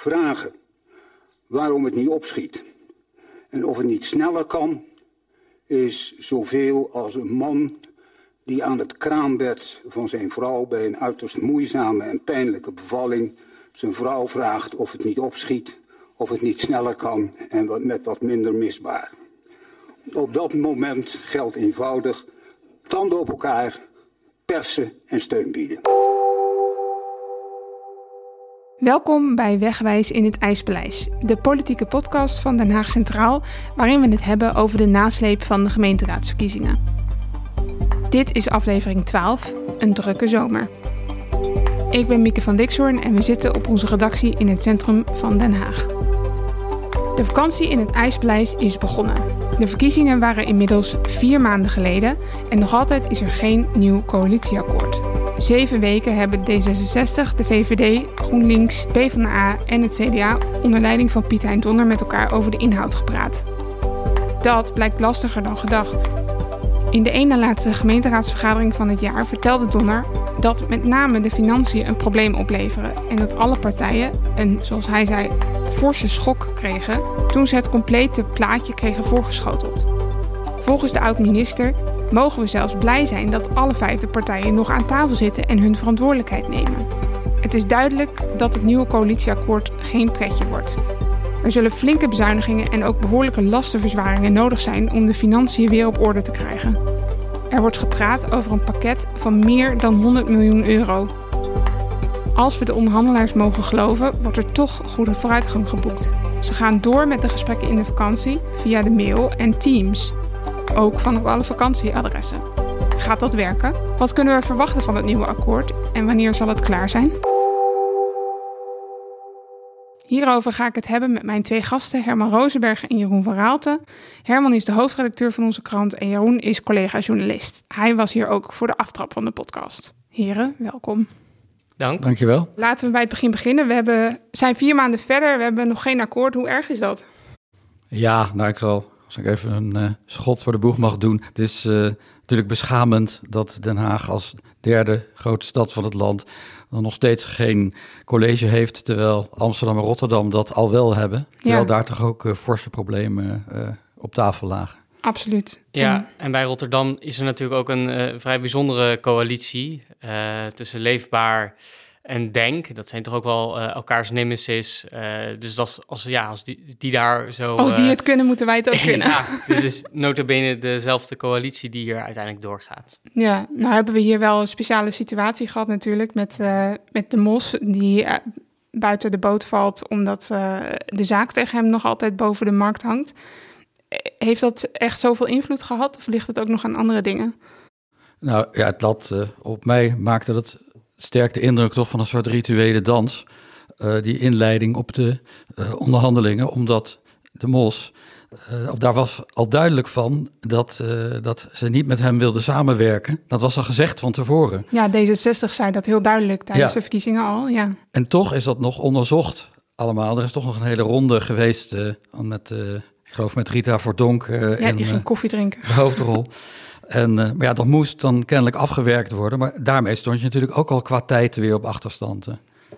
vragen waarom het niet opschiet. En of het niet sneller kan, is zoveel als een man die aan het kraambed van zijn vrouw bij een uiterst moeizame en pijnlijke bevalling zijn vrouw vraagt of het niet opschiet, of het niet sneller kan en wat, met wat minder misbaar. Op dat moment geldt eenvoudig tanden op elkaar, persen en steun bieden. Welkom bij Wegwijs in het IJspaleis, de politieke podcast van Den Haag Centraal, waarin we het hebben over de nasleep van de gemeenteraadsverkiezingen. Dit is aflevering 12, een drukke zomer. Ik ben Mieke van Dixhoorn en we zitten op onze redactie in het centrum van Den Haag. De vakantie in het IJspaleis is begonnen. De verkiezingen waren inmiddels vier maanden geleden en nog altijd is er geen nieuw coalitieakkoord zeven weken hebben D66, de VVD, GroenLinks, PvdA en het CDA onder leiding van Piet Hein Donner met elkaar over de inhoud gepraat. Dat blijkt lastiger dan gedacht. In de ene laatste gemeenteraadsvergadering van het jaar vertelde Donner dat met name de financiën een probleem opleveren en dat alle partijen een, zoals hij zei, forse schok kregen toen ze het complete plaatje kregen voorgeschoteld. Volgens de oud-minister mogen we zelfs blij zijn dat alle vijfde partijen nog aan tafel zitten en hun verantwoordelijkheid nemen. Het is duidelijk dat het nieuwe coalitieakkoord geen pretje wordt. Er zullen flinke bezuinigingen en ook behoorlijke lastenverzwaringen nodig zijn om de financiën weer op orde te krijgen. Er wordt gepraat over een pakket van meer dan 100 miljoen euro. Als we de onderhandelaars mogen geloven, wordt er toch goede vooruitgang geboekt. Ze gaan door met de gesprekken in de vakantie via de mail en Teams ook vanaf alle vakantieadressen. Gaat dat werken? Wat kunnen we verwachten van het nieuwe akkoord en wanneer zal het klaar zijn? Hierover ga ik het hebben met mijn twee gasten, Herman Rozenberg en Jeroen van Raalte. Herman is de hoofdredacteur van onze krant en Jeroen is collega-journalist. Hij was hier ook voor de aftrap van de podcast. Heren, welkom. Dank. Dankjewel. Laten we bij het begin beginnen. We hebben, zijn vier maanden verder, we hebben nog geen akkoord. Hoe erg is dat? Ja, nou ik zal als ik even een uh, schot voor de boeg mag doen. Het is uh, natuurlijk beschamend dat Den Haag als derde grote stad van het land dan nog steeds geen college heeft, terwijl Amsterdam en Rotterdam dat al wel hebben. Terwijl daar toch ook uh, forse problemen op tafel lagen. Absoluut. Ja, en bij Rotterdam is er natuurlijk ook een vrij bijzondere coalitie tussen Leefbaar en Denk. Dat zijn toch ook wel uh, elkaars nemesis. Uh, dus dat als, ja, als die, die daar zo... Als die uh, het kunnen, moeten wij het ook kunnen. ja, dit is notabene dezelfde coalitie die hier uiteindelijk doorgaat. Ja, nou hebben we hier wel een speciale situatie gehad natuurlijk... met, met de mos die buiten de boot valt... omdat de zaak tegen hem nog altijd boven de markt hangt. Heeft dat echt zoveel invloed gehad of ligt het ook nog aan andere dingen? Nou ja, het lat op mij maakte dat sterk de indruk toch van een soort rituele dans. Uh, die inleiding op de uh, onderhandelingen, omdat de Mos. Uh, daar was al duidelijk van dat, dat ze niet met hem wilden samenwerken. Dat was al gezegd van tevoren. Ja, D66 zei dat heel duidelijk tijdens ja. de verkiezingen al. Ja. En toch is dat nog onderzocht allemaal. Er is toch nog een hele ronde geweest met, ik geloof met Rita Verdonk. ja, die ging koffie drinken. De hoofdrol. En, uh, maar ja, dat moest dan kennelijk afgewerkt worden. Maar daarmee stond je natuurlijk ook al qua tijd weer op achterstand.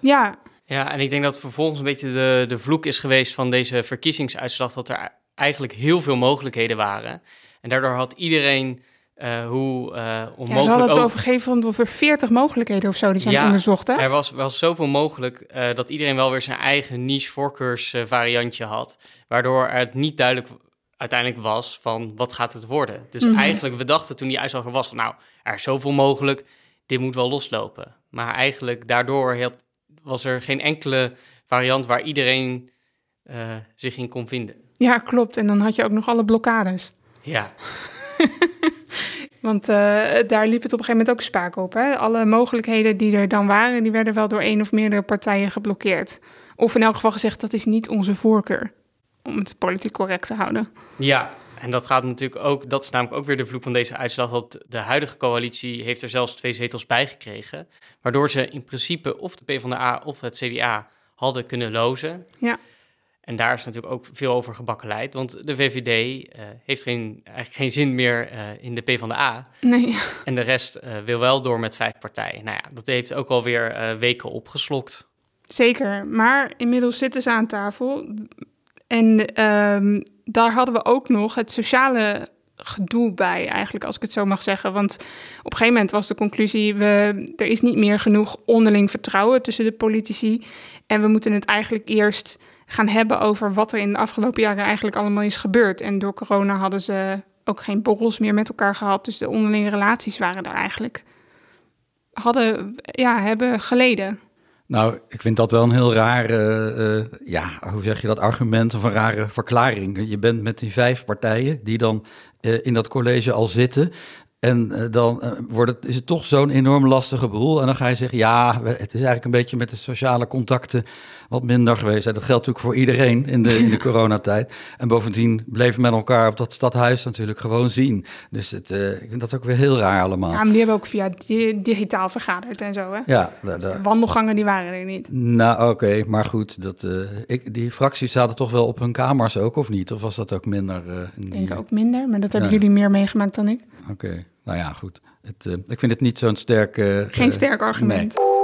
Ja. Ja, en ik denk dat vervolgens een beetje de, de vloek is geweest van deze verkiezingsuitslag... dat er eigenlijk heel veel mogelijkheden waren. En daardoor had iedereen uh, hoe uh, onmogelijk... Ja, ze hadden het ook... overgegeven van over 40 mogelijkheden of zo die zijn ja, onderzocht, hè? er was wel zoveel mogelijk uh, dat iedereen wel weer zijn eigen niche-voorkeursvariantje had. Waardoor het niet duidelijk uiteindelijk was van wat gaat het worden. Dus Mhm. eigenlijk, we dachten toen die uitslag er was van nou, er is zoveel mogelijk, dit moet wel loslopen. Maar eigenlijk daardoor had, was er geen enkele variant waar iedereen uh, zich in kon vinden. Ja, klopt. En dan had je ook nog alle blokkades. Ja. Want uh, daar liep het op een gegeven moment ook spaak op. Hè? Alle mogelijkheden die er dan waren, die werden wel door één of meerdere partijen geblokkeerd. Of in elk geval gezegd, dat is niet onze voorkeur om het politiek correct te houden. Ja, en dat gaat natuurlijk ook, dat is namelijk ook weer de vloek van deze uitslag, dat de huidige coalitie heeft er zelfs twee zetels bij gekregen, waardoor ze in principe of de PvdA of het CDA hadden kunnen lozen. Ja. En daar is natuurlijk ook veel over gebakkeleid, want de VVD uh, heeft geen, eigenlijk geen zin meer uh, in de PvdA. Nee. En de rest uh, wil wel door met vijf partijen. Nou ja, dat heeft ook alweer weken opgeslokt. Zeker, maar inmiddels zitten ze aan tafel. En ehm, daar hadden we ook nog het sociale gedoe bij, eigenlijk, als ik het zo mag zeggen. Want op een gegeven moment was de conclusie: we, er is niet meer genoeg onderling vertrouwen tussen de politici. En we moeten het eigenlijk eerst gaan hebben over wat er in de afgelopen jaren eigenlijk allemaal is gebeurd. En door corona hadden ze ook geen borrels meer met elkaar gehad. Dus de onderlinge relaties waren daar eigenlijk. hadden, ja, hebben geleden. Nou, ik vind dat wel een heel raar, uh, ja, hoe zeg je dat, argument of een rare verklaring. Je bent met die vijf partijen die dan uh, in dat college al zitten. En dan wordt het, is het toch zo'n enorm lastige boel. En dan ga je zeggen, ja, het is eigenlijk een beetje met de sociale contacten wat minder geweest. Dat geldt natuurlijk voor iedereen in de, in de coronatijd. En bovendien bleven met elkaar op dat stadhuis natuurlijk gewoon zien. Dus het, uh, ik vind dat ook weer heel raar allemaal. Ja, maar die hebben ook via digitaal vergaderd en zo, hè? Ja. Dus de wandelgangen die waren er niet. Nou, oké, okay, maar goed. Dat, uh, ik, die fracties zaten toch wel op hun kamers ook, of niet? Of was dat ook minder? Uh, ik denk ook minder, maar dat hebben ja. jullie meer meegemaakt dan ik. Oké, okay. nou ja, goed. Het, ik vind het niet zo'n sterk... Geen sterk argument. Nee.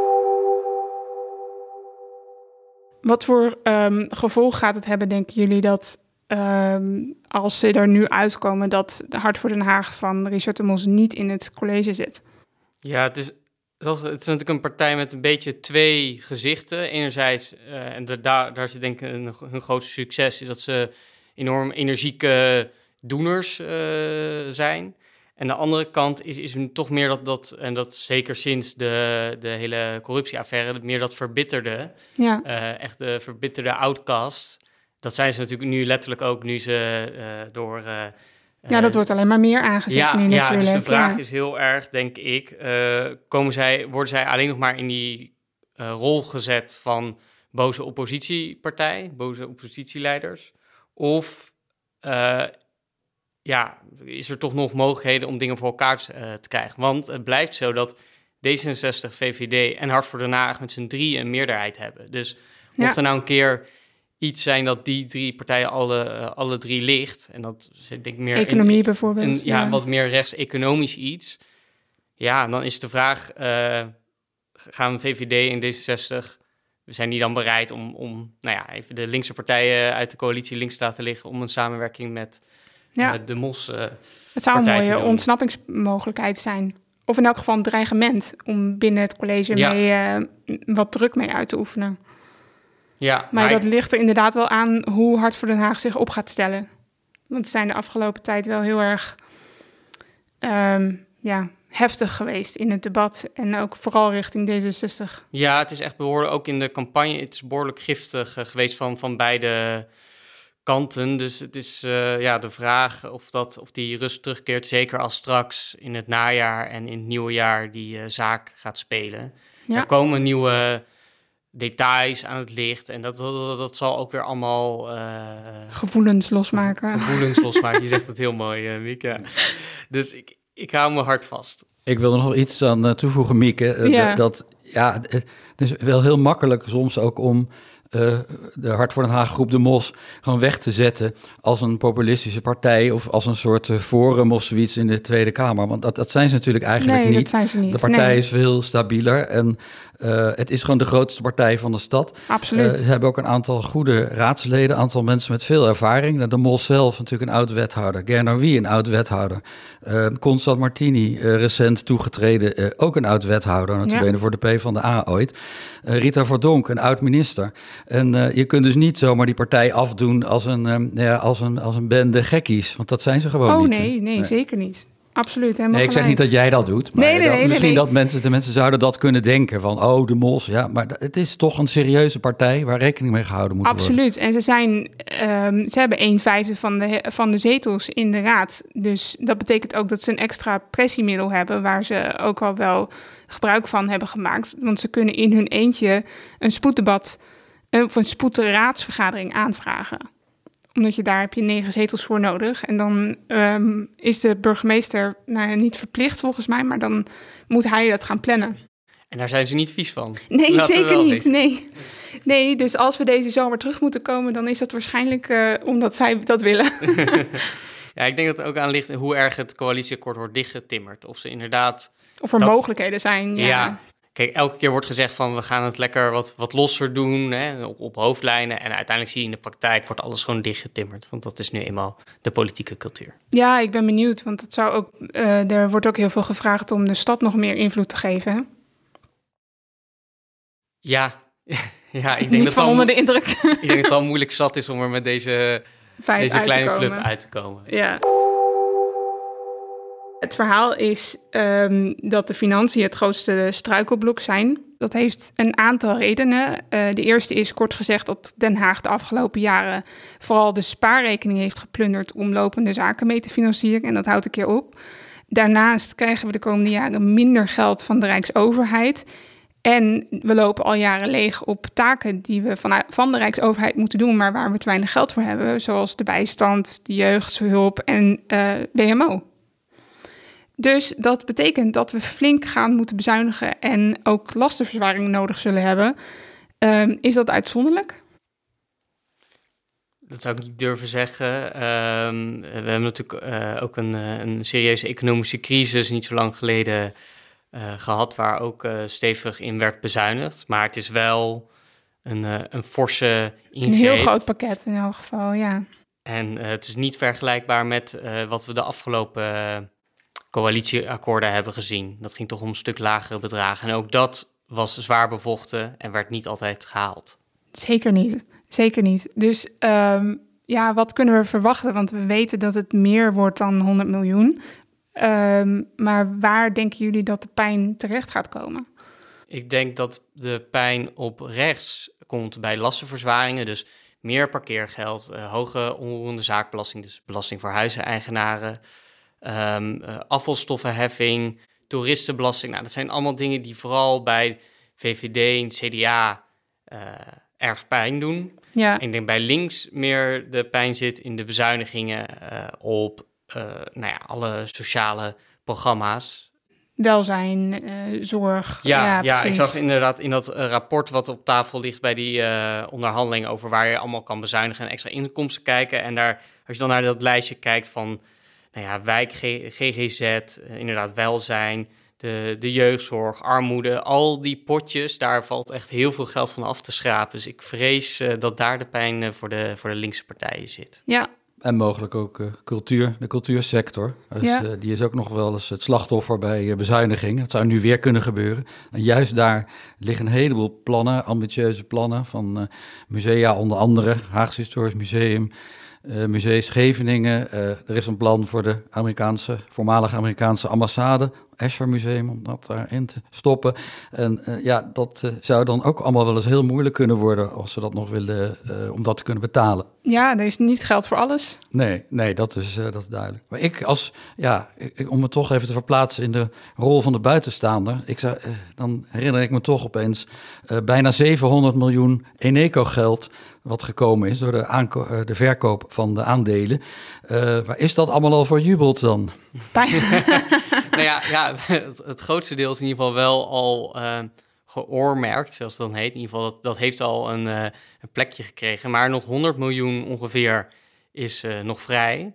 Wat voor um, gevolg gaat het hebben, denken jullie, dat um, als ze er nu uitkomen dat de Hart voor Den Haag van Richard de Mos niet in het college zit? Ja, het is, het is natuurlijk een partij met een beetje twee gezichten. Enerzijds, uh, en daar, daar zit denk hun, hun grootste succes, is dat ze enorm energieke doeners uh, zijn. En de andere kant is, is toch meer dat, dat, en dat zeker sinds de, de hele corruptieaffaire, meer dat verbitterde. Ja. Uh, echt de verbitterde outcast. Dat zijn ze natuurlijk nu letterlijk ook, nu ze uh, door... Uh, ja, dat wordt alleen maar meer aangezet ja, nu natuurlijk. Ja, dus de vraag ja. is heel erg, denk ik, komen zij, worden zij alleen nog maar in die rol gezet van boze oppositiepartij, boze oppositieleiders? Of ja, is er toch nog mogelijkheden om dingen voor elkaar te, te krijgen. Want het blijft zo dat D66, VVD en Hart voor Den Haag met z'n drie een meerderheid hebben. Dus mocht ja. er nou een keer iets zijn dat die drie partijen alle, uh, alle drie ligt, en dat denk ik meer... Economie in, bijvoorbeeld. In, ja, ja, wat meer rechts-economisch iets. Ja, dan is de vraag, uh, gaan VVD en D66... Zijn die dan bereid om, om nou ja, even de linkse partijen uit de coalitie links te laten liggen om een samenwerking met ja. de MOS. Uh, het zou een mooie ontsnappingsmogelijkheid zijn. Of in elk geval een dreigement om binnen het college ja. mee, uh, wat druk mee uit te oefenen. Ja, maar, maar dat ik... ligt er inderdaad wel aan hoe Hart voor Den Haag zich op gaat stellen. Want ze zijn de afgelopen tijd wel heel erg um, ja, heftig geweest in het debat. En ook vooral richting D66. Ja, het is echt behoorlijk, ook in de campagne, het is behoorlijk giftig uh, geweest van, van beide kanten. Dus het is uh, ja, de vraag of, dat, of die rust terugkeert. Zeker als straks in het najaar en in het nieuwe jaar die uh, zaak gaat spelen. Ja. Er komen nieuwe details aan het licht. En dat, dat, dat zal ook weer allemaal... Uh, gevoelens losmaken. Gevoelens losmaken. Je zegt het heel mooi, uh, Mieke. Dus ik, ik hou me hard vast. Ik wil er nog iets aan toevoegen, Mieke. Ja. Dat, ja, het is wel heel makkelijk soms ook om uh, de Hart voor Den Haag groep De Mos gewoon weg te zetten als een populistische partij of als een soort uh, forum of zoiets in de Tweede Kamer. Want dat, dat zijn ze natuurlijk eigenlijk nee, niet. Dat zijn ze niet. De partij nee. is veel stabieler en uh, het is gewoon de grootste partij van de stad. Absoluut. ze hebben ook een aantal goede raadsleden, een aantal mensen met veel ervaring. De Mos zelf natuurlijk een oud wethouder, Gerner Wie een oud wethouder. Constant Martini, recent toegetreden, ook een oud wethouder, natuurlijk ja. voor de P van de A ooit. Rita Verdonk, een oud minister. En je kunt dus niet zomaar die partij afdoen als een, um, ja, als een, als een bende gekkies. Want dat zijn ze gewoon oh, niet. nee, nee, nee, zeker niet. Absoluut, nee, ik zeg niet dat jij dat doet. Maar nee, nee, nee, dat, misschien dat mensen, de mensen zouden dat kunnen denken. Van, oh, de mos. Ja, maar het is toch een serieuze partij waar rekening mee gehouden moet Absoluut. worden. Absoluut. En ze, zijn, um, ze hebben een vijfde van de, van de zetels in de raad. Dus dat betekent ook dat ze een extra pressiemiddel hebben... waar ze ook al wel gebruik van hebben gemaakt. Want ze kunnen in hun eentje een spoeddebat of een spoedraadsvergadering aanvragen. Omdat je daar heb je negen zetels voor nodig. En dan um, is de burgemeester nou niet verplicht volgens mij, maar dan moet hij dat gaan plannen. En daar zijn ze niet vies van. Nee, Laten zeker niet. Nee. nee, dus als we deze zomer terug moeten komen, dan is dat waarschijnlijk uh, omdat zij dat willen. ja, ik denk dat het ook aan ligt hoe erg het coalitieakkoord wordt dichtgetimmerd. Of ze inderdaad... Of er dat... mogelijkheden zijn. Ja. ja. Kijk, elke keer wordt gezegd van we gaan het lekker wat, wat losser doen hè, op, op hoofdlijnen. En uiteindelijk zie je in de praktijk wordt alles gewoon dichtgetimmerd. Want dat is nu eenmaal de politieke cultuur. Ja, ik ben benieuwd, want het zou ook, uh, er wordt ook heel veel gevraagd om de stad nog meer invloed te geven. Ja, ja ik denk Niet dat van onder de indruk. ik denk dat het al moeilijk zat is om er met deze, Vijf deze kleine club uit te komen. Ja. Het verhaal is ehm, dat de financiën het grootste struikelblok zijn. Dat heeft een aantal redenen. Eh, de eerste is kort gezegd dat Den Haag de afgelopen jaren vooral de spaarrekening heeft geplunderd om lopende zaken mee te financieren. En dat houdt een keer op. Daarnaast krijgen we de komende jaren minder geld van de Rijksoverheid. En we lopen al jaren leeg op taken die we van de Rijksoverheid moeten doen, maar waar we te weinig geld voor hebben, zoals de bijstand, de jeugdhulp en eh, WMO. Dus dat betekent dat we flink gaan moeten bezuinigen en ook lastenverzwaring nodig zullen hebben. Ehm, is dat uitzonderlijk? Dat zou ik niet durven zeggen. Ehm, we hebben natuurlijk eh, ook een, eh, een serieuze economische crisis niet zo lang geleden eh, gehad, waar ook stevig in werd bezuinigd. Maar het is wel een, een forse ingreep. Een heel groot pakket in elk geval, ja. En het is niet vergelijkbaar met wat we de afgelopen coalitieakkoorden hebben gezien. Dat ging toch om een stuk lagere bedragen. En ook dat was zwaar bevochten en werd niet altijd gehaald. Zeker niet. Zeker niet. Dus ehm, ja, wat kunnen we verwachten? Want we weten dat het meer wordt dan 100 miljoen. Ehm, maar waar denken jullie dat de pijn terecht gaat komen? Ik denk dat de pijn op rechts komt bij lastenverzwaringen. Dus meer parkeergeld, eh, hoge onroerende zaakbelasting, dus belasting voor huizeneigenaren, eh, afvalstoffenheffing, toeristenbelasting. Nou, dat zijn allemaal dingen die vooral bij VVD en CDA eh, erg pijn doen. Ja, Ik denk bij links meer de pijn zit in de bezuinigingen eh, op nou ja, alle sociale programma's. welzijn, zorg. Ja, ja, ik precies. zag inderdaad in dat rapport wat op tafel ligt bij die eh onderhandeling over waar je allemaal kan bezuinigen en extra inkomsten kijken. En daar, als je dan naar dat lijstje kijkt van nou ja, wijk, GGZ, eh, inderdaad welzijn, de, de jeugdzorg, armoede, al die potjes, daar valt echt heel veel geld van af te schrapen. Dus ik vrees eh, dat daar de pijn eh, voor, de, voor de linkse partijen zit. Ja, En mogelijk ook cultuur, de cultuursector. Dus, Ja. die is ook nog wel eens het slachtoffer bij bezuiniging. Dat zou nu weer kunnen gebeuren. En juist daar liggen een heleboel plannen, ambitieuze plannen van eh, musea, onder andere Haagse Historisch Museum, eh Museum Scheveningen. Eh, er is een plan voor de Amerikaanse, voormalige Amerikaanse ambassade, Escher Museum, om dat daarin te stoppen. En eh, ja, dat eh, zou dan ook allemaal wel eens heel moeilijk kunnen worden als ze dat nog willen, eh, om dat te kunnen betalen. ja, er is niet geld voor alles. Nee, nee, dat is, dat is duidelijk. Maar ik als, ja, ik, om me toch even te verplaatsen in de rol van de buitenstaander, ik zou, dan herinner ik me toch opeens bijna 700 miljoen Eneco-geld wat gekomen is door de, de verkoop van de aandelen. Waar is dat allemaal al voor jubeld dan? Nou ja, ja het, grootste deel is in ieder geval wel al eh, geoormerkt, zoals het dan heet. In ieder geval, dat, dat heeft al een, eh, een plekje gekregen. Maar nog 100 miljoen ongeveer is eh, nog vrij.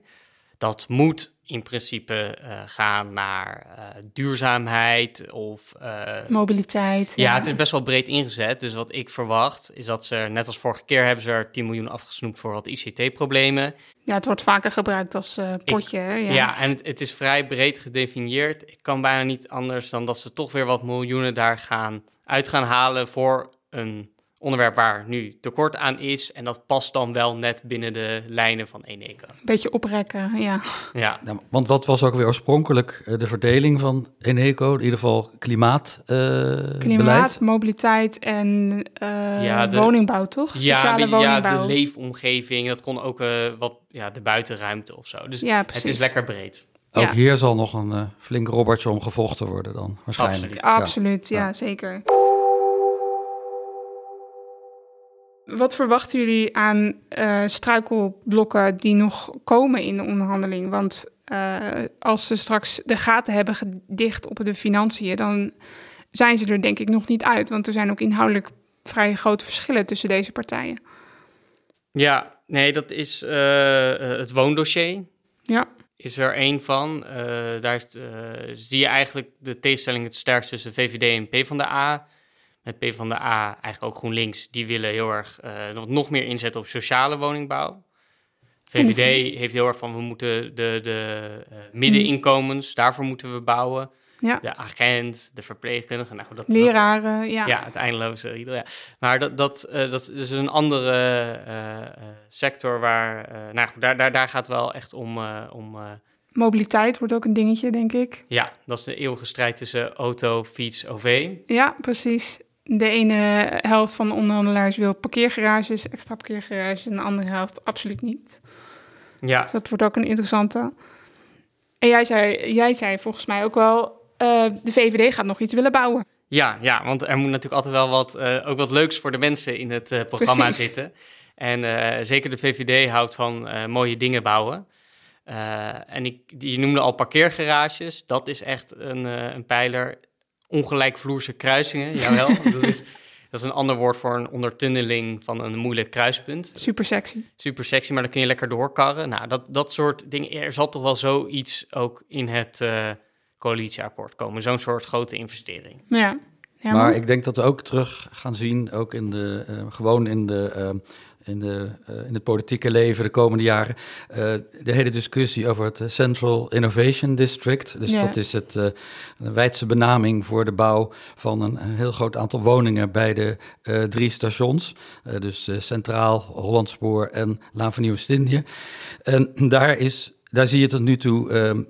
Dat moet in principe eh, gaan naar eh, duurzaamheid of... eh, Mobiliteit. ja, het is best wel breed ingezet. Dus wat ik verwacht is dat ze, net als vorige keer, hebben ze er 10 miljoen afgesnoept voor wat ICT-problemen. Ja, het wordt vaker gebruikt als potje. hè, Ja, ja. en het, het is vrij breed gedefinieerd. Ik kan bijna niet anders dan dat ze toch weer wat miljoenen daar gaan uit gaan halen voor een onderwerp waar nu tekort aan is. En dat past dan wel net binnen de lijnen van Eneco. Beetje oprekken, ja. Ja, Ja, want wat was ook weer oorspronkelijk eh, de verdeling van Eneco? In ieder geval klimaat, eh, Klimaat, beleid? mobiliteit en eh, Ja, de- woningbouw, toch? ja, Sociale je, ja woningbouw. de leefomgeving, dat kon ook eh, wat, ja, de buitenruimte of zo. Dus Ja, het is lekker breed. Ook Ja. hier zal nog een flink robbertje om gevochten worden dan, waarschijnlijk. Absoluut. Ja. Absoluut, ja, Ja. zeker. Wat verwachten jullie aan eh, struikelblokken die nog komen in de onderhandeling? Want eh, als ze straks de gaten hebben gedicht op de financiën, dan zijn ze er denk ik nog niet uit. Want er zijn ook inhoudelijk vrij grote verschillen tussen deze partijen. Ja, nee, dat is eh, het woondossier. Ja, is er één van. Daar zie je eigenlijk de tegenstelling het sterkst tussen VVD en PvdA. Met PvdA, eigenlijk ook GroenLinks, die willen heel erg nog, nog meer inzetten op sociale woningbouw. VVD heeft heel erg van, we moeten de, de middeninkomens, daarvoor moeten we bouwen. Ja. De agent, de verpleegkundige. Nou, dat, Leraren, ja. Ja, het eindeloze riedel, ja. Maar dat, dat, uh, dat is een andere uh, sector waar... nou, daar, daar, daar gaat wel echt om... om Mobiliteit wordt ook een dingetje, denk ik. Ja, dat is de eeuwige strijd tussen auto, fiets, OV. Ja, precies. De ene helft van de onderhandelaars wil parkeergarages, extra parkeergarages... en de andere helft absoluut niet. Ja. Dus dat wordt ook een interessante... En jij zei, jij zei volgens mij ook wel uh, de VVD gaat nog iets willen bouwen. Ja, ja, want er moet natuurlijk altijd wel wat, uh, ook wat leuks voor de mensen in het uh, programma Precies. zitten. En zeker de VVD houdt van mooie dingen bouwen. en ik, je noemde al parkeergarages. Dat is echt een, een pijler. Ongelijkvloerse kruisingen, jawel. dat, is, dat is een ander woord voor een ondertunneling van een moeilijk kruispunt. Super sexy. Super sexy, maar dan kun je lekker doorkarren. Nou, dat, dat soort dingen. Er zal toch wel zoiets ook in het coalitieakkoord komen. Zo'n soort grote investering. Ja. maar ik denk dat we ook terug gaan zien, ook in de, uh, gewoon in de, uh, in, de, uh, in het politieke leven de komende jaren, de hele discussie over het Central Innovation District. Dus dat is het, een wijdse benaming voor de bouw van een, een heel groot aantal woningen bij de drie stations. dus Centraal, Hollandspoor en Laan van Nieuwe-Indië. En daar is daar zie je tot nu toe ehm, eh,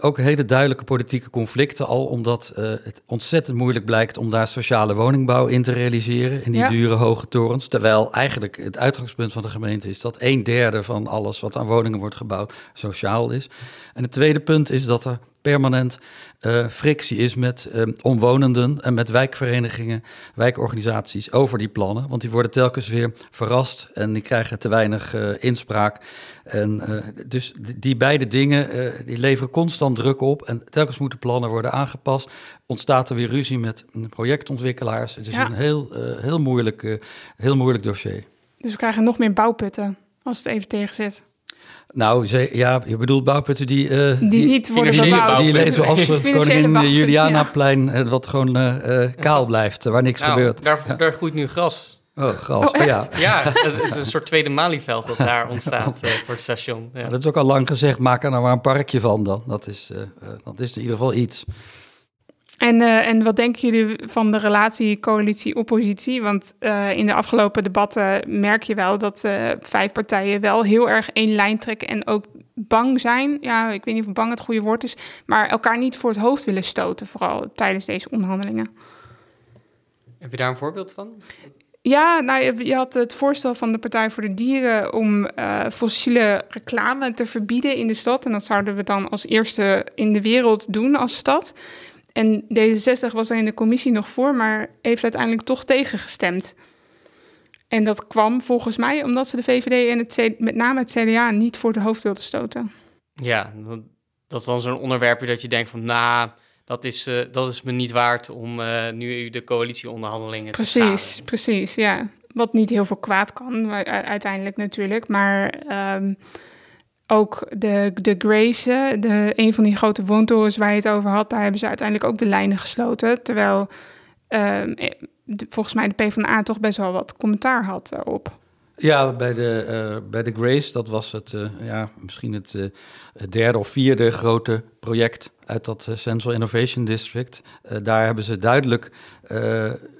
ook hele duidelijke politieke conflicten al, omdat uh, het ontzettend moeilijk blijkt om daar sociale woningbouw in te realiseren, in die dure hoge torens. Terwijl eigenlijk het uitgangspunt van de gemeente is dat een derde van alles wat aan woningen wordt gebouwd sociaal is. En het tweede punt is dat er permanent uh, frictie is met uh, omwonenden en met wijkverenigingen, wijkorganisaties over die plannen. Want die worden telkens weer verrast en die krijgen te weinig uh, inspraak. En dus die beide dingen die leveren constant druk op. En telkens moeten plannen worden aangepast. Ontstaat er weer ruzie met projectontwikkelaars. Het is ja. een heel, heel, moeilijk, heel moeilijk dossier. Dus we krijgen nog meer bouwputten als het even tegen zit. Nou, ze, ja, je bedoelt bouwputten die... Uh, die, die, niet worden bebouwd. Die leven zoals het koningin Julianaplein, ja. Eh, wat gewoon uh, kaal blijft, waar niks nou, gebeurt. Daar, ja. daar groeit nu gras. Oh, gras, oh, ja. Ja, het is een soort tweede Malieveld dat daar ontstaat uh, voor het station. Ja. dat is ook al lang gezegd, maak er nou maar een parkje van dan. Dat is, dat is in ieder geval iets. En, uh, en wat denken jullie van de relatie coalitie-oppositie? Want uh, in de afgelopen debatten merk je wel dat uh, vijf partijen wel heel erg één lijn trekken en ook bang zijn. Ja, ik weet niet of bang het goede woord is, maar elkaar niet voor het hoofd willen stoten, vooral tijdens deze onderhandelingen. Heb je daar een voorbeeld van? Ja, nou, je had het voorstel van de Partij voor de Dieren om uh, fossiele reclame te verbieden in de stad. En dat zouden we dan als eerste in de wereld doen als stad. En D66 was er in de commissie nog voor, maar heeft uiteindelijk toch tegengestemd. En dat kwam volgens mij omdat ze de VVD en het met name het CDA niet voor de hoofd wilden stoten. Ja, dat is dan zo'n onderwerpje dat je denkt van, nou, dat is, uh, dat is me niet waard om uh, nu de coalitieonderhandelingen precies, te Precies, precies, ja. Wat niet heel veel kwaad kan, uiteindelijk natuurlijk. Maar um, ook de, de Grace, de, een van die grote woontorens waar je het over had, daar hebben ze uiteindelijk ook de lijnen gesloten. Terwijl uh, volgens mij de PvdA toch best wel wat commentaar had daarop. Ja, bij de, uh, bij de Grace, dat was het, uh, ja, misschien het derde of vierde grote project uit dat Central Innovation District. daar hebben ze duidelijk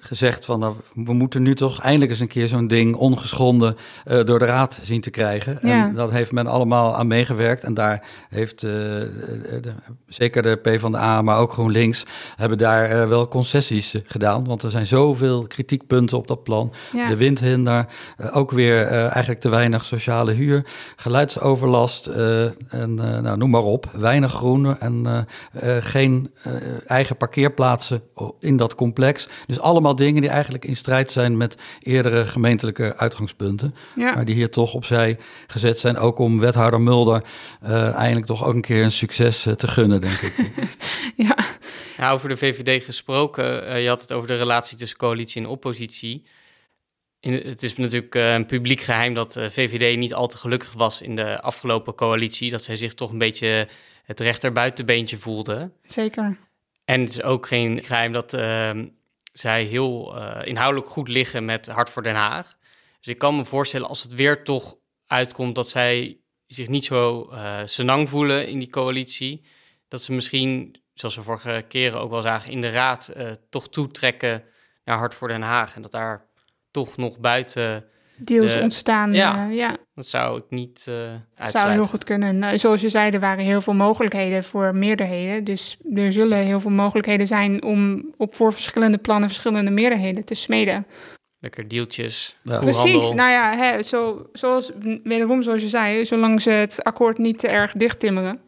gezegd van nou, we moeten nu toch eindelijk eens een keer zo'n ding ongeschonden uh, door de raad zien te krijgen. En dat heeft men allemaal aan meegewerkt. En daar heeft de, zeker de PvdA, maar ook GroenLinks, hebben daar wel concessies gedaan. Want er zijn zoveel kritiekpunten op dat plan. Ja. De windhinder, ook weer eigenlijk te weinig sociale huur, geluidsoverlast en nou, noem maar op. Weinig groen en geen eigen parkeerplaatsen in dat complex. Dus allemaal dingen die eigenlijk in strijd zijn met eerdere gemeentelijke uitgangspunten. Maar die hier toch opzij gezet zijn. Ook om wethouder Mulder uh, eindelijk toch ook een keer een succes uh, te gunnen, denk ik. ja. ja. over de VVD gesproken. Uh, je had het over de relatie tussen coalitie en oppositie. in, het is natuurlijk uh, een publiek geheim dat uh, VVD niet al te gelukkig was in de afgelopen coalitie. Dat zij zich toch een beetje het rechterbuitenbeentje voelde. Zeker. En het is ook geen geheim dat ehm, zij heel uh, inhoudelijk goed liggen met Hart voor Den Haag. Dus ik kan me voorstellen als het weer toch uitkomt dat zij zich niet zo uh, senang voelen in die coalitie, dat ze misschien, zoals we vorige keren ook wel zagen, in de raad uh, toch toetrekken naar Hart voor Den Haag. En dat daar toch nog buiten deals de, ontstaan. Ja, uh, ja, dat zou ik niet uh, Dat zou heel goed kunnen. Nou, zoals je zei, er waren heel veel mogelijkheden voor meerderheden. Dus er zullen heel veel mogelijkheden zijn om op voor verschillende plannen verschillende meerderheden te smeden. Lekker deeltjes. Ja. Precies. Nou ja, hè, zo, zoals, wederom zoals je zei, zolang ze het akkoord niet te erg dicht timmeren.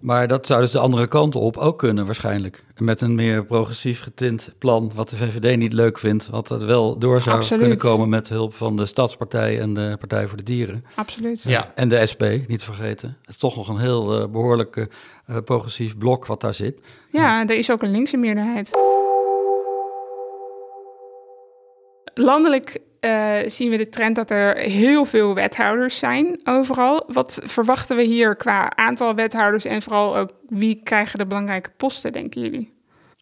Maar dat zou dus de andere kant op ook kunnen waarschijnlijk. Met een meer progressief getint plan, wat de VVD niet leuk vindt, wat er wel door zou Absoluut. kunnen komen met hulp van de Stadspartij en de Partij voor de Dieren. Absoluut. Ja. En de SP, niet vergeten. Het is toch nog een heel uh, behoorlijk uh, progressief blok wat daar zit. Ja, ja, er is ook een linkse meerderheid. Landelijk uh, zien we de trend dat er heel veel wethouders zijn overal. Wat verwachten we hier qua aantal wethouders en vooral ook wie krijgen de belangrijke posten, denken jullie?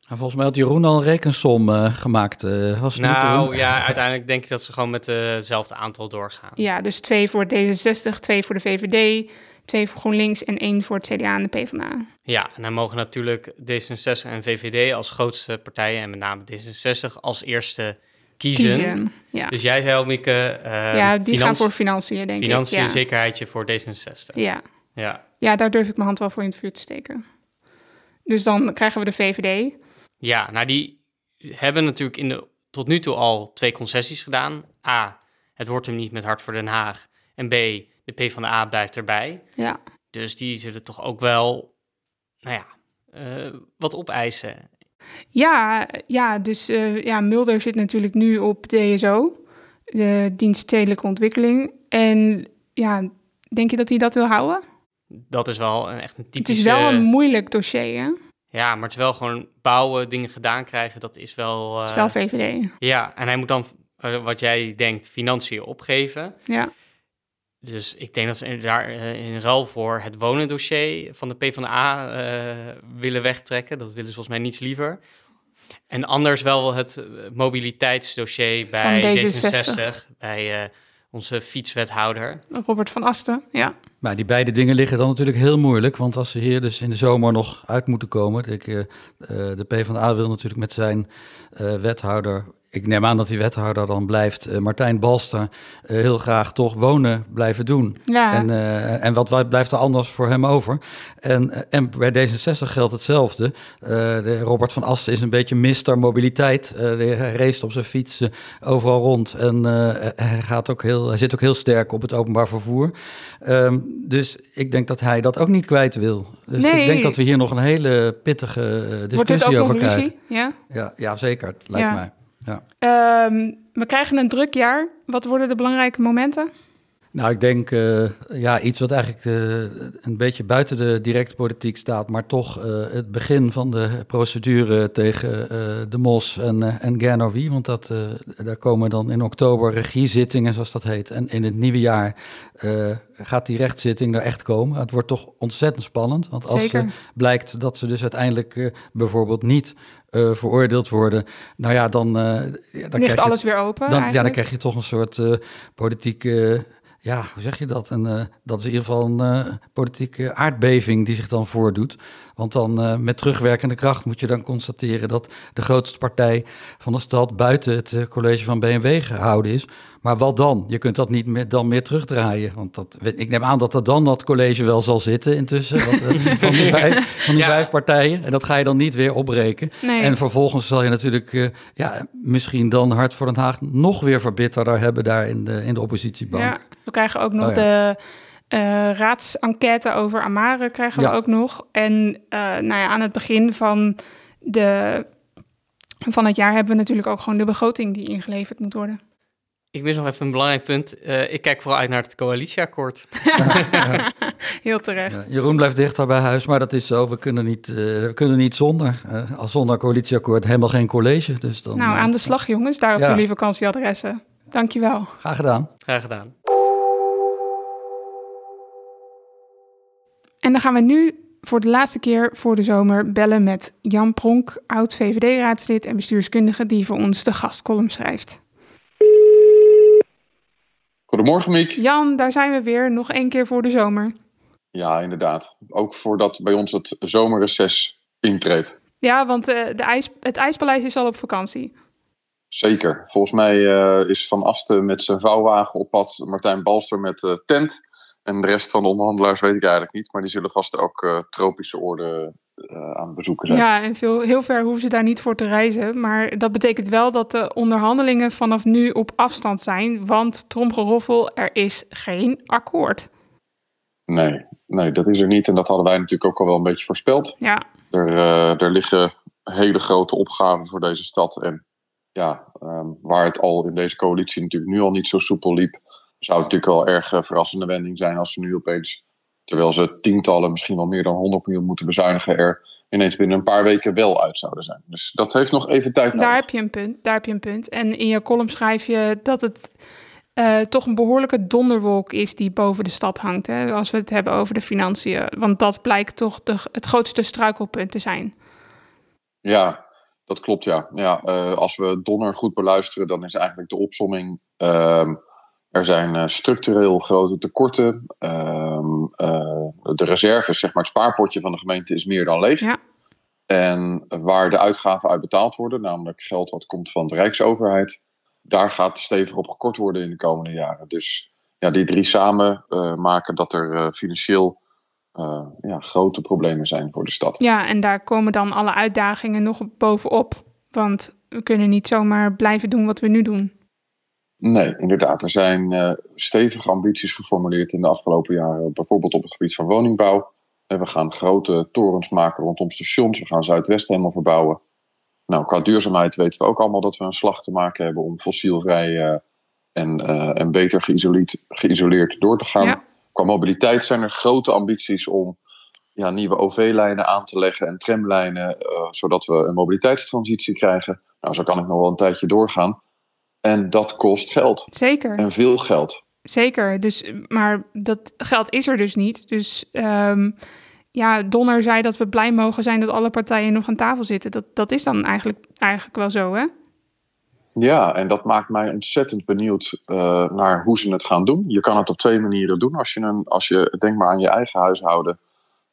Nou, volgens mij had Jeroen al een rekensom uh, gemaakt. Uh, was het nou niet, ja, uiteindelijk denk ik dat ze gewoon met hetzelfde aantal doorgaan. Ja, dus twee voor D66, twee voor de VVD, twee voor GroenLinks en één voor het CDA en de PvdA. Ja, en dan mogen natuurlijk D66 en VVD als grootste partijen en met name D66 als eerste kiezen. Kiezen, ja. Dus jij zei al, Mieke... Uh, ja, die gaan voor financiën, denk financiën, ik. Ja. zekerheidje voor D66. Ja. ja. Ja, daar durf ik mijn hand wel voor in het vuur te steken. Dus dan krijgen we de VVD. Ja, nou die hebben natuurlijk in de, tot nu toe al twee concessies gedaan. A, het wordt hem niet met Hart voor Den Haag. En B, de PvdA blijft erbij. Ja. Dus die zullen toch ook wel, nou ja, uh, wat opeisen. Ja, ja dus uh, ja, Mulder zit natuurlijk nu op DSO, de dienst stedelijke ontwikkeling. En ja, denk je dat hij dat wil houden? Dat is wel een, echt een typische... Het is wel een moeilijk dossier, hè? Ja, maar het is wel gewoon bouwen, dingen gedaan krijgen, dat is wel... Uh, het is wel VVD. Ja, en hij moet dan, uh, wat jij denkt, financiën opgeven. Ja. Dus ik denk dat ze daar uh, in ruil voor het wonendossier van de PvdA uh, willen wegtrekken. Dat willen ze volgens mij niets liever. En anders wel het mobiliteitsdossier bij D66, bij uh, onze fietswethouder. Robert van Asten, ja. Maar die beide dingen liggen dan natuurlijk heel moeilijk. Want als ze hier dus in de zomer nog uit moeten komen. Ik, uh, de PvdA wil natuurlijk met zijn uh, wethouder ik neem aan dat die wethouder dan blijft, uh, Martijn Balster, uh, heel graag toch wonen blijven doen. Ja. En, uh, en wat blijft er anders voor hem over? En, en bij D66 geldt hetzelfde. de Robert van Asten is een beetje mister mobiliteit. hij race op zijn fiets overal rond. En hij, gaat ook heel, hij zit ook heel sterk op het openbaar vervoer. Um, dus ik denk dat hij dat ook niet kwijt wil. Dus nee. ik denk dat we hier nog een hele pittige discussie over krijgen. Ja? Ja, ja, zeker, lijkt ja. mij. Ja. Um, we krijgen een druk jaar. Wat worden de belangrijke momenten? Nou, ik denk uh, ja, iets wat eigenlijk uh, een beetje buiten de directe politiek staat, maar toch uh, het begin van de procedure tegen de Mos en, en Gernowie. Want dat, daar komen dan in oktober regiezittingen, zoals dat heet. En in het nieuwe jaar gaat die rechtszitting er echt komen. Het wordt toch ontzettend spannend. Want als Zeker. blijkt dat ze dus uiteindelijk bijvoorbeeld niet uh, veroordeeld worden, nou ja, dan, uh, dan ligt krijg je, alles weer open. Dan, ja, dan krijg je toch een soort uh, politieke, ja, hoe zeg je dat? En dat is in ieder geval een politieke aardbeving die zich dan voordoet. Want dan met terugwerkende kracht moet je dan constateren dat de grootste partij van de stad buiten het college van BMW gehouden is. Maar wat dan? Je kunt dat niet meer, dan meer terugdraaien. Want dat, ik neem aan dat er dan dat college wel zal zitten intussen. Dat, van die, vijf, van die ja. vijf partijen. En dat ga je dan niet weer opbreken. Nee. En vervolgens zal je natuurlijk uh, ja, misschien dan Hart voor Den Haag nog weer verbitterder hebben daar in de, in de oppositiebank. Ja, we krijgen ook nog oh, ja. de uh, raadsenquête over Amare krijgen we ook nog. En uh, nou ja, aan het begin van, de, van het jaar hebben we natuurlijk ook gewoon de begroting die ingeleverd moet worden. Ik mis nog even een belangrijk punt. Uh, ik kijk vooral uit naar het coalitieakkoord. Ja, ja. Heel terecht. Ja, Jeroen blijft dichter bij huis, maar dat is zo. We kunnen niet, uh, we kunnen niet zonder. Uh, als zonder coalitieakkoord helemaal geen college. Dus dan, nou, aan de slag jongens, daar op jullie vakantieadressen. Dankjewel. Graag gedaan. Graag gedaan. En dan gaan we nu voor de laatste keer voor de zomer bellen met Jan Pronk, oud VVD-raadslid en bestuurskundige die voor ons de gastcolumn schrijft. Goedemorgen, Miek. Jan, daar zijn we weer, nog één keer voor de zomer. Ja, inderdaad. Ook voordat bij ons het zomerreces intreedt. Ja, want uh, de ijs, het IJspaleis is al op vakantie. Zeker. Volgens mij uh, is Van Asten met zijn vouwwagen op pad, Martijn Balster met uh, tent. En de rest van de onderhandelaars weet ik eigenlijk niet. Maar die zullen vast ook tropische oorden aan bezoeken zijn. Ja, en veel, heel ver hoeven ze daar niet voor te reizen. Maar dat betekent wel dat de onderhandelingen vanaf nu op afstand zijn. Want tromgeroffel, er is geen akkoord. Nee, nee, dat is er niet. En dat hadden wij natuurlijk ook al wel een beetje voorspeld. Ja. Er, uh, er liggen hele grote opgaven voor deze stad. En ja, um, waar het al in deze coalitie natuurlijk nu al niet zo soepel liep, zou het natuurlijk wel erg uh, verrassende wending zijn als ze nu opeens, terwijl ze tientallen, misschien wel meer dan 100 miljoen moeten bezuinigen, er ineens binnen een paar weken wel uit zouden zijn. Dus dat heeft nog even tijd nodig. Daar heb je een punt. Daar heb je een punt. En in je column schrijf je dat het uh, toch een behoorlijke donderwolk is die boven de stad hangt. Hè, als we het hebben over de financiën. Want dat blijkt toch de, het grootste struikelpunt te zijn. Ja, dat klopt ja. ja uh, als we Donner goed beluisteren, dan is eigenlijk de opsomming. Uh, er zijn uh, structureel grote tekorten. Ehm, de reserves, zeg maar het spaarpotje van de gemeente, is meer dan leeg. Ja. En waar de uitgaven uit betaald worden, namelijk geld wat komt van de Rijksoverheid, daar gaat stevig op gekort worden in de komende jaren. Dus ja, die drie samen uh, maken dat er uh, financieel uh, ja, grote problemen zijn voor de stad. Ja, en daar komen dan alle uitdagingen nog bovenop. Want we kunnen niet zomaar blijven doen wat we nu doen. Nee, inderdaad. Er zijn stevige ambities geformuleerd in de afgelopen jaren. Bijvoorbeeld op het gebied van woningbouw. We gaan grote torens maken rondom stations. We gaan Zuidwest helemaal verbouwen. Nou, qua duurzaamheid weten we ook allemaal dat we een slag te maken hebben om fossielvrij uh, en, uh, en beter geïsoleerd, geïsoleerd door te gaan. Ja. Qua mobiliteit zijn er grote ambities om ja, nieuwe OV-lijnen aan te leggen en tramlijnen, zodat we een mobiliteitstransitie krijgen. Nou, zo kan ik nog wel een tijdje doorgaan. En dat kost geld. Zeker. En veel geld. Zeker. Dus, maar dat geld is er dus niet. Dus um, ja, Donner zei dat we blij mogen zijn dat alle partijen nog aan tafel zitten. Dat, dat is dan eigenlijk, eigenlijk wel zo, hè? Ja, en dat maakt mij ontzettend benieuwd uh, naar hoe ze het gaan doen. Je kan het op twee manieren doen. Als je, een, als je denk maar aan je eigen huishouden.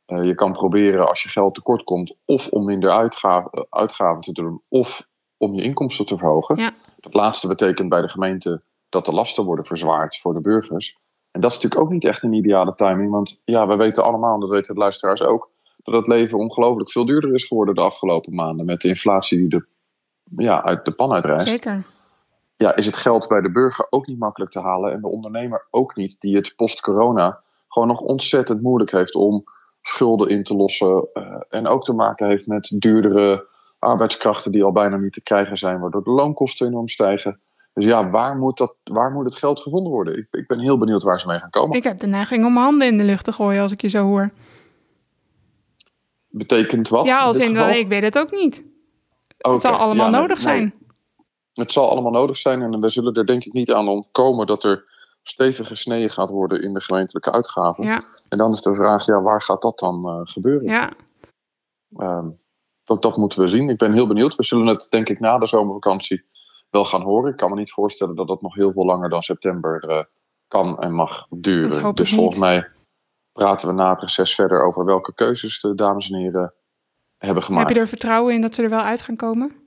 Uh, je kan proberen als je geld tekort komt, of om minder uitgaven, uitgaven te doen, of om je inkomsten te verhogen. Ja. Dat laatste betekent bij de gemeente dat de lasten worden verzwaard voor de burgers. En dat is natuurlijk ook niet echt een ideale timing. Want ja, we weten allemaal, en dat weten de luisteraars ook, dat het leven ongelooflijk veel duurder is geworden de afgelopen maanden. Met de inflatie die de, ja, uit de pan uitreist. Zeker. Ja, is het geld bij de burger ook niet makkelijk te halen. En de ondernemer ook niet, die het post-corona gewoon nog ontzettend moeilijk heeft om schulden in te lossen. Uh, en ook te maken heeft met duurdere arbeidskrachten die al bijna niet te krijgen zijn, waardoor de loonkosten enorm stijgen. Dus ja, waar moet, dat, waar moet het geld gevonden worden? Ik, ik ben heel benieuwd waar ze mee gaan komen. Ik heb de neiging om mijn handen in de lucht te gooien als ik je zo hoor. Betekent wat? Ja, als in, in, ik weet het ook niet. Okay, het zal allemaal ja, nodig nee, zijn. Het zal allemaal nodig zijn en we zullen er denk ik niet aan ontkomen dat er stevig gesneden gaat worden in de gemeentelijke uitgaven. Ja. En dan is de vraag, ja, waar gaat dat dan uh, gebeuren? Ja. Um, dat, dat moeten we zien. Ik ben heel benieuwd. We zullen het denk ik na de zomervakantie wel gaan horen. Ik kan me niet voorstellen dat dat nog heel veel langer dan september uh, kan en mag duren. Dus volgens mij praten we na het reces verder over welke keuzes de dames en heren hebben gemaakt. Heb je er vertrouwen in dat ze er wel uit gaan komen?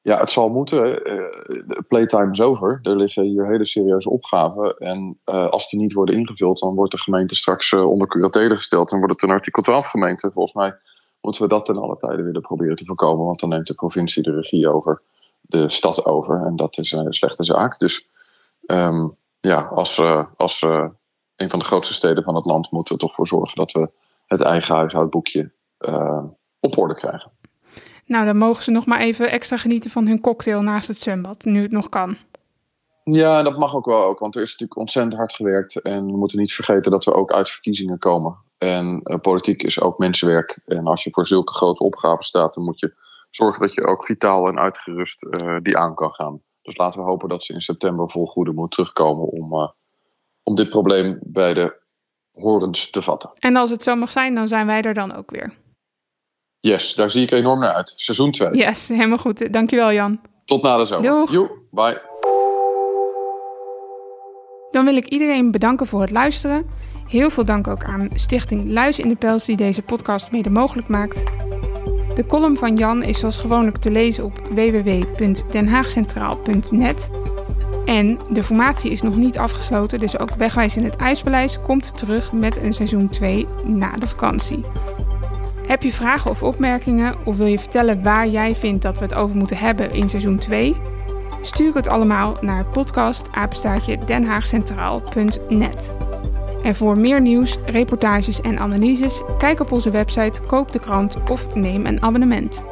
Ja, het zal moeten. Uh, playtime is over. Er liggen hier hele serieuze opgaven. En uh, als die niet worden ingevuld, dan wordt de gemeente straks uh, onder curatele gesteld. En wordt het een artikel 12 gemeente. Volgens mij moeten we dat ten alle tijde willen proberen te voorkomen. Want dan neemt de provincie de regie over de stad over. En dat is een slechte zaak. Dus um, ja, als, uh, als uh, een van de grootste steden van het land moeten we toch voor zorgen dat we het eigen huishoudboekje uh, op orde krijgen. Nou, dan mogen ze nog maar even extra genieten van hun cocktail naast het zwembad, nu het nog kan. Ja, dat mag ook wel ook, want er is natuurlijk ontzettend hard gewerkt. En we moeten niet vergeten dat we ook uit verkiezingen komen. En uh, politiek is ook mensenwerk. En als je voor zulke grote opgaven staat, dan moet je zorgen dat je ook vitaal en uitgerust uh, die aan kan gaan. Dus laten we hopen dat ze in september vol goede moed terugkomen om, om dit probleem bij de horens te vatten. En als het zo mag zijn, dan zijn wij er dan ook weer. Yes, daar zie ik enorm naar uit. Seizoen 2. Yes, helemaal goed. Dankjewel Jan. Tot na de zomer. Doeg. Joe, bye. Dan wil ik iedereen bedanken voor het luisteren. Heel veel dank ook aan Stichting Luis in de Pels die deze podcast mede mogelijk maakt. De column van Jan is zoals gewoonlijk te lezen op www.denhaagcentraal.net. En de formatie is nog niet afgesloten, dus ook Wegwijs in het IJspaleis komt terug met een seizoen 2 na de vakantie. Heb je vragen of opmerkingen of wil je vertellen waar jij vindt dat we het over moeten hebben in seizoen 2? Stuur het allemaal naar podcastapenstaartje denhaagcentraal.net. En voor meer nieuws, reportages en analyses, kijk op onze website, koop de krant of neem een abonnement.